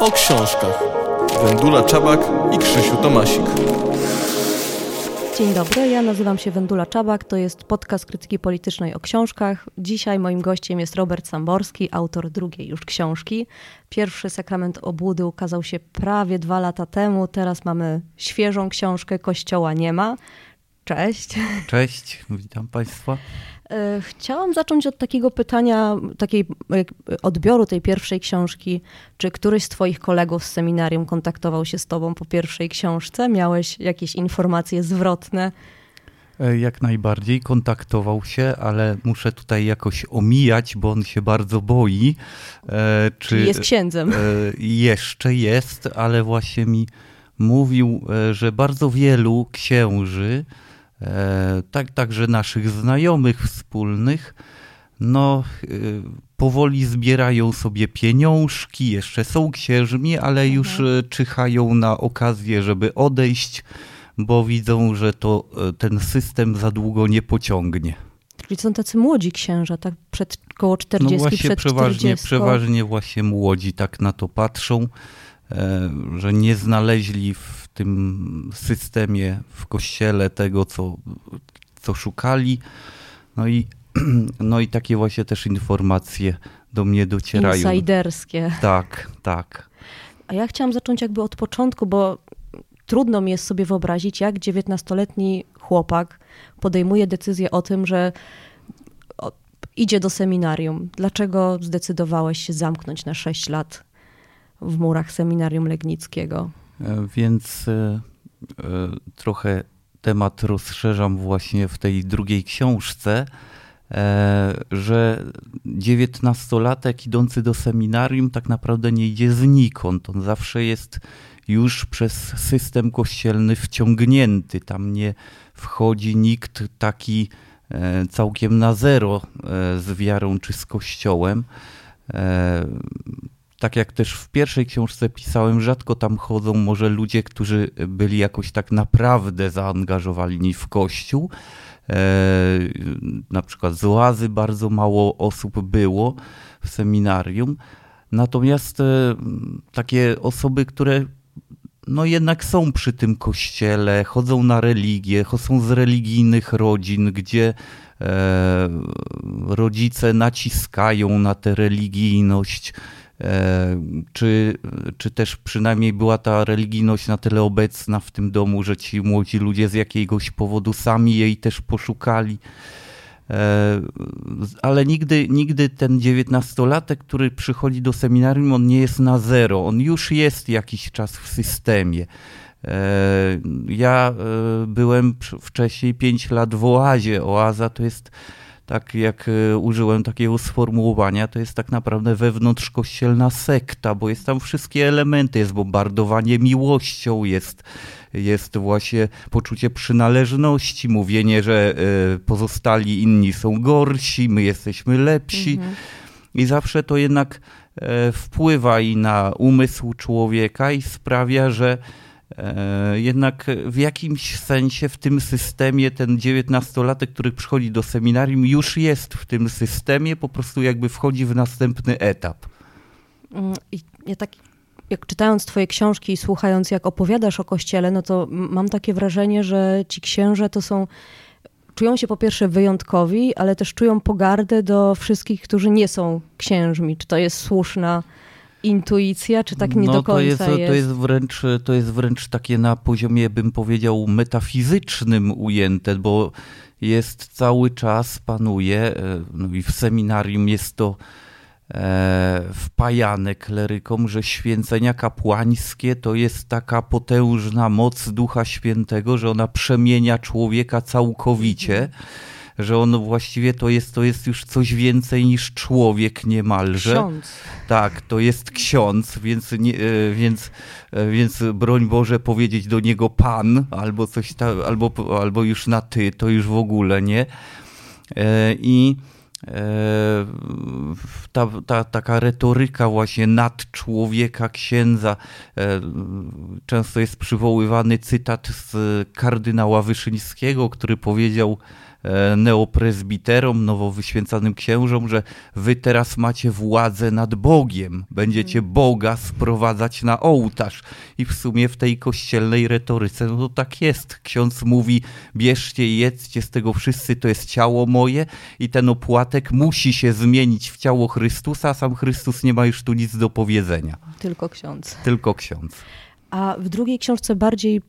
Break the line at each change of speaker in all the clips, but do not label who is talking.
o książkach. Wendula Czabak i Krzysiu Tomasik.
Dzień dobry, ja nazywam się Wendula Czabak, to jest podcast krytyki politycznej o książkach. Dzisiaj moim gościem jest Robert Samborski, autor drugiej już książki. Pierwszy Sakrament Obłudy ukazał się prawie dwa lata temu, teraz mamy świeżą książkę Kościoła nie ma. Cześć.
Cześć, witam Państwa.
E, chciałam zacząć od takiego pytania, takiej odbioru tej pierwszej książki. Czy któryś z Twoich kolegów z seminarium kontaktował się z Tobą po pierwszej książce? Miałeś jakieś informacje zwrotne?
E, jak najbardziej kontaktował się, ale muszę tutaj jakoś omijać, bo on się bardzo boi.
E, czy jest księdzem?
Jeszcze jest, ale właśnie mi mówił, że bardzo wielu księży tak, także naszych znajomych wspólnych, no y, powoli zbierają sobie pieniążki, jeszcze są księżmi, ale mhm. już y, czyhają na okazję, żeby odejść, bo widzą, że to ten system za długo nie pociągnie.
Czyli są tacy młodzi księża, tak przed koło 40, no właśnie, przed
przeważnie,
40.
Przeważnie właśnie młodzi tak na to patrzą, e, że nie znaleźli w tym systemie w kościele tego, co, co szukali. No i, no i takie właśnie też informacje do mnie docierają.
Insajderskie.
Tak, tak.
A ja chciałam zacząć jakby od początku, bo trudno mi jest sobie wyobrazić, jak dziewiętnastoletni chłopak podejmuje decyzję o tym, że idzie do seminarium. Dlaczego zdecydowałeś się zamknąć na 6 lat w murach seminarium legnickiego?
E, więc e, e, trochę temat rozszerzam właśnie w tej drugiej książce, że dziewiętnastolatek idący do seminarium tak naprawdę nie idzie znikąd. On zawsze jest już przez system kościelny wciągnięty. Tam nie wchodzi nikt taki całkiem na zero z wiarą czy z kościołem tak jak też w pierwszej książce pisałem, rzadko tam chodzą może ludzie, którzy byli jakoś tak naprawdę zaangażowani w Kościół. E, na przykład z oazy bardzo mało osób było w seminarium. Natomiast e, takie osoby, które no jednak są przy tym kościele, chodzą na religię, są z religijnych rodzin, gdzie e, rodzice naciskają na tę religijność czy, czy też przynajmniej była ta religijność na tyle obecna w tym domu, że ci młodzi ludzie z jakiegoś powodu sami jej też poszukali. E, ale nigdy, nigdy ten dziewiętnastolatek, który przychodzi do seminarium, on nie jest na zero. On już jest jakiś czas w systemie. E, ja byłem wcześniej 5 lat w oazie. Oaza to jest tak jak e, użyłem takiego sformułowania, to jest tak naprawdę wewnątrzkościelna sekta, bo jest tam wszystkie elementy, jest bombardowanie miłością, jest, jest właśnie poczucie przynależności, mówienie, że e, pozostali inni są gorsi, my jesteśmy lepsi. Mhm. I zawsze to jednak e, wpływa i na umysł człowieka i sprawia, że jednak w jakimś sensie w tym systemie ten dziewiętnastolatek, który przychodzi do seminarium, już jest w tym systemie, po prostu jakby wchodzi w następny etap.
Mm, I ja tak, jak czytając Twoje książki i słuchając, jak opowiadasz o kościele, no to mam takie wrażenie, że ci księże to są. Czują się po pierwsze wyjątkowi, ale też czują pogardę do wszystkich, którzy nie są księżmi. Czy to jest słuszna intuicja, czy tak nie no, do końca
to jest, jest? To jest, wręcz, to jest wręcz takie na poziomie, bym powiedział, metafizycznym ujęte, bo jest cały czas, panuje, e, no i w seminarium jest to e, wpajane klerykom, że święcenia kapłańskie to jest taka potężna moc Ducha Świętego, że ona przemienia człowieka całkowicie. Mhm że on właściwie to jest, to jest już coś więcej niż człowiek niemalże.
Ksiądz.
Tak, to jest ksiądz, więc, nie, e, więc, e, więc broń Boże powiedzieć do niego pan albo coś tam, albo, albo już na ty, to już w ogóle nie. E, I ta, ta taka retoryka właśnie nad człowieka księdza. Często jest przywoływany cytat z kardynała Wyszyńskiego, który powiedział neoprezbiterom, nowowyświęcanym księżom, że wy teraz macie władzę nad Bogiem, będziecie
Mm.
Boga sprowadzać na ołtarz. I w sumie w tej kościelnej retoryce, no to tak jest. Ksiądz mówi, bierzcie i jedzcie z tego wszyscy, to jest ciało moje i ten opłatek musi się zmienić w ciało Chrystusa, a sam Chrystus nie ma już tu nic do powiedzenia.
Tylko ksiądz.
Tylko ksiądz.
A w drugiej książce bardziej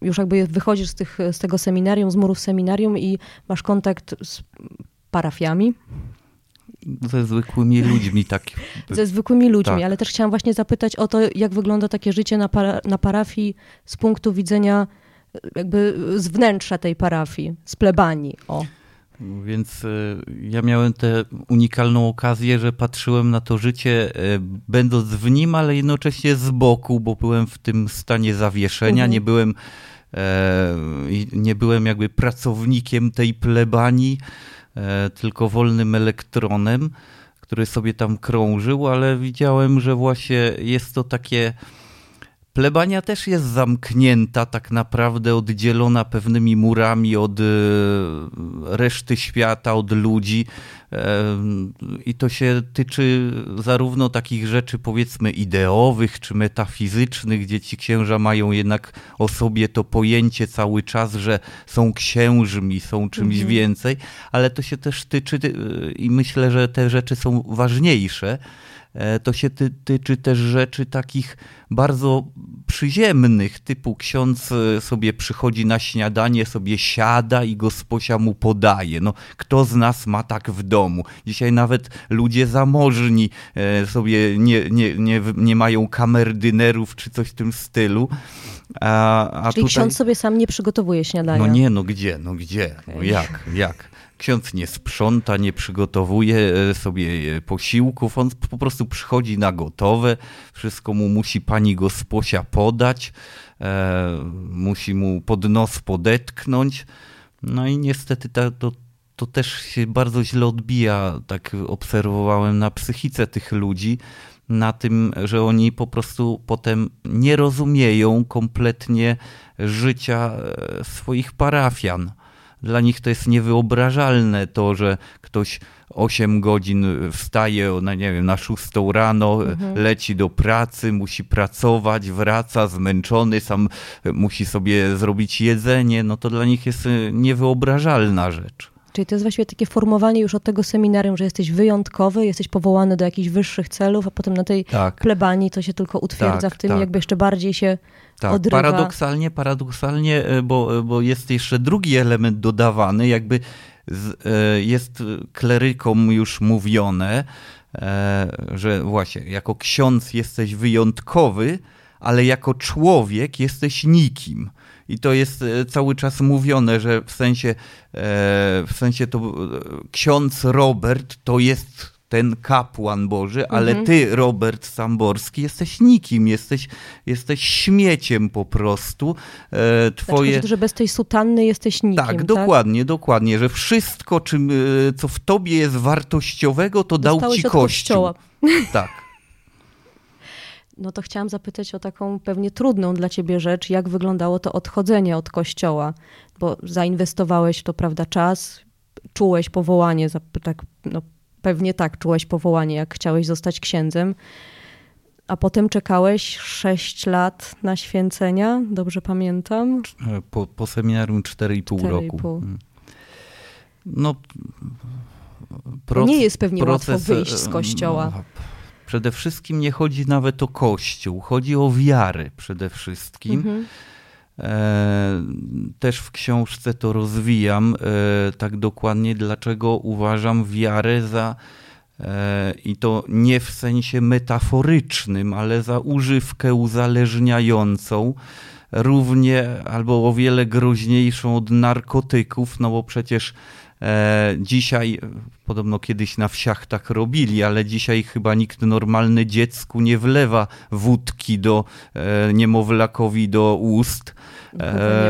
już jakby wychodzisz z, tych, z tego seminarium, z murów seminarium i masz kontakt z parafiami,
Ze zwykłymi ludźmi tak.
ze zwykłymi ludźmi,
Tak.
ale też chciałam właśnie zapytać o to, jak wygląda takie życie na, para, na parafii z punktu widzenia jakby z wnętrza tej parafii, z plebanii. O.
Więc e, ja miałem tę unikalną okazję, że patrzyłem na to życie, e, będąc w nim, ale jednocześnie z boku, bo byłem w tym stanie zawieszenia,
Mhm.
nie byłem. e, Nie byłem jakby pracownikiem tej plebanii, tylko wolnym elektronem, który sobie tam krążył, ale widziałem, że właśnie jest to takie. Plebania też jest zamknięta, tak naprawdę oddzielona pewnymi murami od e, reszty świata, od ludzi. E, I to się tyczy zarówno takich rzeczy, powiedzmy, ideowych czy metafizycznych, gdzie ci księża mają jednak o sobie to pojęcie cały czas, że są księżmi, są czymś
Mhm.
więcej, ale to się też tyczy, e, i myślę, że te rzeczy są ważniejsze. E, To się ty, tyczy też rzeczy takich bardzo przyziemnych, typu ksiądz e, sobie przychodzi na śniadanie, sobie siada i gosposia mu podaje. No, kto z nas ma tak w domu? Dzisiaj nawet ludzie zamożni e, sobie nie, nie, nie, nie mają kamerdynerów czy coś w tym stylu. A, a
Czyli
tutaj...
ksiądz sobie sam nie przygotowuje śniadania.
No nie, no gdzie, no gdzie, no jak, jak? Ksiądz nie sprząta, nie przygotowuje e, sobie e, posiłków, on po prostu przychodzi na gotowe, wszystko mu musi pani gosposia podać, e, musi mu pod nos podetknąć, no i niestety ta, to, to też się bardzo źle odbija, tak obserwowałem na psychice tych ludzi, na tym, że oni po prostu potem nie rozumieją kompletnie życia e, swoich parafian. Dla nich to jest niewyobrażalne to, że ktoś 8 godzin wstaje o, no nie wiem, na 6 rano,
Mhm.
leci do pracy, musi pracować, wraca zmęczony, sam musi sobie zrobić jedzenie. No to dla nich jest e, niewyobrażalna rzecz.
Czyli to jest właściwie takie formowanie już od tego seminarium, że jesteś wyjątkowy, jesteś powołany do jakichś wyższych celów, a potem na tej
Tak.
plebanii to się tylko utwierdza
Tak,
w tym,
tak.
jakby jeszcze bardziej się
Tak,
odrywa.
paradoksalnie, paradoksalnie, e, bo, bo jest jeszcze drugi element dodawany, jakby z, e, jest klerykom już mówione, e, że właśnie jako ksiądz jesteś wyjątkowy, ale jako człowiek jesteś nikim. I to jest e, cały czas mówione, że w sensie, e, w sensie to e, ksiądz Robert to jest ten kapłan Boży, ale
Mhm.
ty, Robert Samborski, jesteś nikim, jesteś, jesteś śmieciem po prostu. E,
Znaczy,
twoje...
chodzi, że bez tej sutanny jesteś nikim,
Tak, dokładnie, dokładnie, że wszystko, czym, co w tobie jest wartościowego, to dał
Dostałeś
ci
od
Kościół.
Kościoła.
Tak.
No to chciałam zapytać o taką pewnie trudną dla ciebie rzecz, jak wyglądało to odchodzenie od kościoła, bo zainwestowałeś w to, prawda, czas, czułeś powołanie, tak, no, pewnie tak, czułeś powołanie, jak chciałeś zostać księdzem, a potem czekałeś 6 lat na święcenia, dobrze pamiętam?
Po, po seminarium 4,5 roku.
4,5.
Mm. No,
To nie jest pewnie
proces,
łatwo wyjść z
e,
kościoła.
no, Przede wszystkim nie chodzi nawet o kościół, chodzi o wiarę przede wszystkim.
Mhm.
E, też w książce to rozwijam e, tak dokładnie, dlaczego uważam wiarę za e, i to nie w sensie metaforycznym, ale za używkę uzależniającą, równie albo o wiele groźniejszą od narkotyków, no bo przecież dzisiaj, podobno kiedyś na wsiach tak robili, ale dzisiaj chyba nikt normalny dziecku nie wlewa wódki do e, niemowlakowi do ust.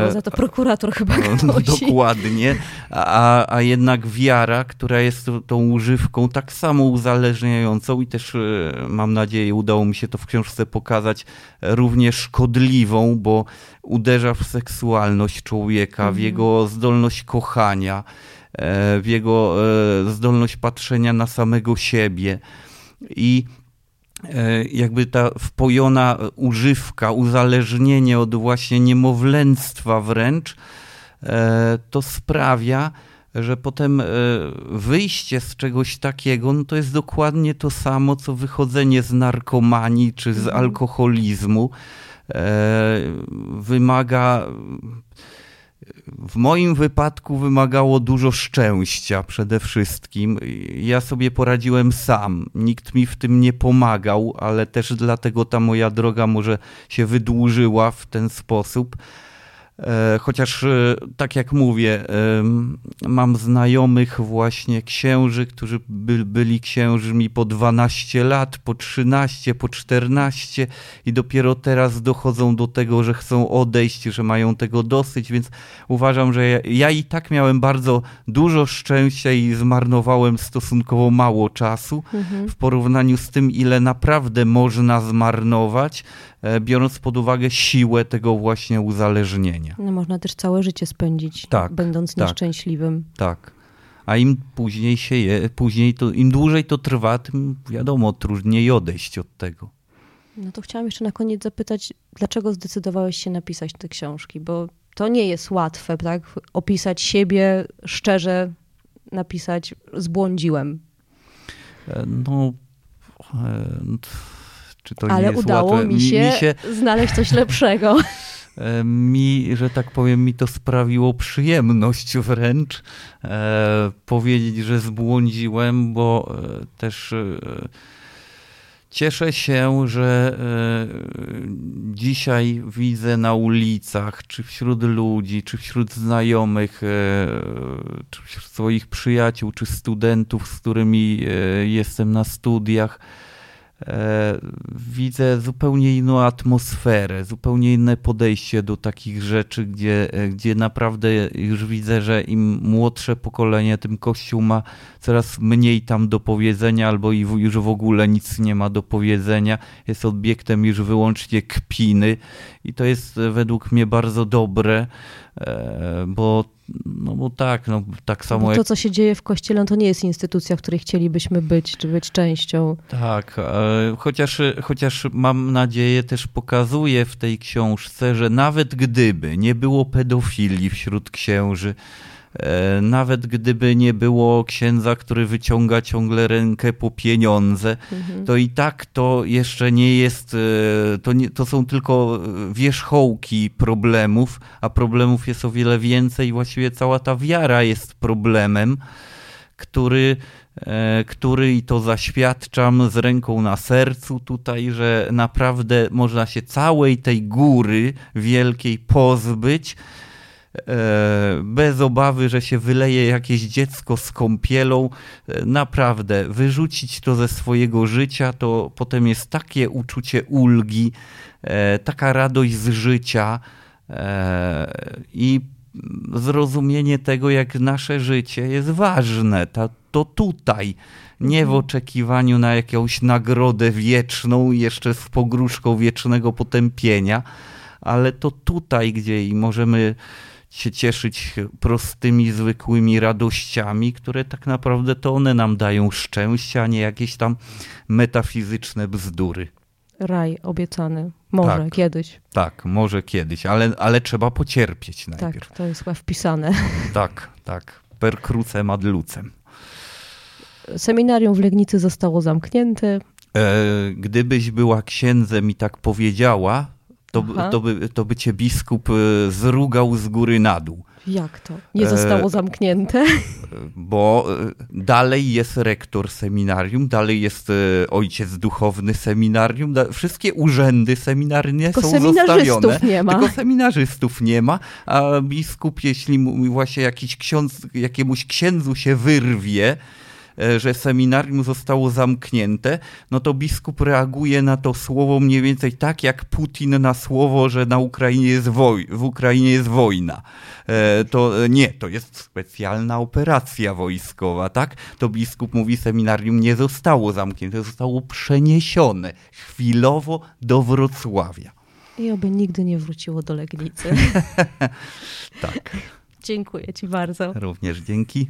Nie, za to prokurator chyba
No,
grozi.
dokładnie, a, a jednak wiara, która jest tą- używką tak samo uzależniającą i też e, mam nadzieję udało mi się to w książce pokazać, e, równie szkodliwą, bo uderza w seksualność człowieka, w
Mhm.
jego zdolność kochania. W jego zdolność patrzenia na samego siebie. I jakby ta wpojona używka, uzależnienie od właśnie niemowlęctwa wręcz, to sprawia, że potem e, wyjście z czegoś takiego, no to jest dokładnie to samo, co wychodzenie z narkomanii czy z mhm. alkoholizmu. E, wymaga, w moim wypadku wymagało dużo szczęścia przede wszystkim. Ja sobie poradziłem sam, nikt mi w tym nie pomagał, ale też dlatego ta moja droga może się wydłużyła w ten sposób. E, chociaż, e, tak jak mówię, mam znajomych właśnie księży, którzy by, byli księżmi po 12 lat, po 13, po 14 i dopiero teraz dochodzą do tego, że chcą odejść, że mają tego dosyć, więc uważam, że ja, ja i tak miałem bardzo dużo szczęścia i zmarnowałem stosunkowo mało czasu mhm. w porównaniu z tym, ile naprawdę można zmarnować E, biorąc pod uwagę siłę tego właśnie uzależnienia.
No, można też całe życie spędzić, tak, będąc tak, nieszczęśliwym.
Tak. A im później się je, później to, im dłużej to trwa, tym wiadomo, trudniej odejść od tego.
No to chciałam jeszcze na koniec zapytać, dlaczego zdecydowałeś się napisać te książki? Bo to nie jest łatwe, tak? Opisać siebie szczerze, napisać zbłądziłem.
E, no, e,
czy to Ale nie jest udało łatwe. Mi, się mi się znaleźć coś lepszego.
E, mi, że tak powiem, mi to sprawiło przyjemność wręcz e, powiedzieć, że zbłądziłem, bo e, też cieszę się, że dzisiaj widzę na ulicach, czy wśród ludzi, czy wśród znajomych, czy wśród swoich przyjaciół, czy studentów, z którymi jestem na studiach, widzę zupełnie inną atmosferę, zupełnie inne podejście do takich rzeczy, gdzie, e, gdzie naprawdę już widzę, że im młodsze pokolenie, tym Kościół ma coraz mniej tam do powiedzenia, albo już w ogóle nic nie ma do powiedzenia. Jest obiektem już wyłącznie kpiny i to jest według mnie bardzo dobre, e, bo no bo tak, no tak samo
bo
to,
jak... co się dzieje w kościele, no to nie jest instytucja, w której chcielibyśmy być, czy być częścią.
Tak, e, chociaż, chociaż mam nadzieję, też pokazuje w tej książce, że nawet gdyby nie było pedofilii wśród księży, E, nawet gdyby nie było księdza, który wyciąga ciągle rękę po pieniądze, mhm. to i tak to jeszcze nie jest, e, to, nie, to są tylko wierzchołki problemów, a problemów jest o wiele więcej. Właściwie cała ta wiara jest problemem, który e, który i to zaświadczam z ręką na sercu tutaj, że naprawdę można się całej tej góry wielkiej pozbyć E, bez obawy, że się wyleje jakieś dziecko z kąpielą. E, naprawdę, wyrzucić to ze swojego życia, to potem jest takie uczucie ulgi, e, taka radość z życia i zrozumienie tego, jak nasze życie jest ważne. To, to tutaj, nie w mhm. oczekiwaniu na jakąś nagrodę wieczną, jeszcze z pogróżką wiecznego potępienia, ale to tutaj, gdzie i możemy się cieszyć prostymi, zwykłymi radościami, które tak naprawdę to one nam dają szczęście, a nie jakieś tam metafizyczne bzdury.
Raj obiecany. Może tak, kiedyś.
Tak, może kiedyś, ale, ale trzeba pocierpieć tak, najpierw.
Tak, to jest chyba wpisane.
Tak, tak. Per crucem ad lucem.
Seminarium w Legnicy zostało zamknięte. E,
gdybyś była księdzem i tak powiedziała, to, to, by, to by cię biskup e, zrugał z góry na dół.
Jak to? Nie zostało e, zamknięte?
Bo e, dalej jest rektor seminarium, dalej jest ojciec duchowny seminarium, wszystkie urzędy seminarne
tylko
są zostawione.
Nie ma.
Tylko seminarzystów nie ma, a biskup, jeśli mu właśnie jakiś ksiądz, jakiemuś księdzu się wyrwie, E, że seminarium zostało zamknięte, no to biskup reaguje na to słowo mniej więcej tak jak Putin na słowo, że na Ukrainie jest woj w Ukrainie jest wojna. E, to e, nie, to jest specjalna operacja wojskowa, tak? To biskup mówi, seminarium nie zostało zamknięte, zostało przeniesione chwilowo do Wrocławia.
I oby nigdy nie wróciło do Legnicy.
tak.
Dziękuję Ci bardzo.
Również dzięki.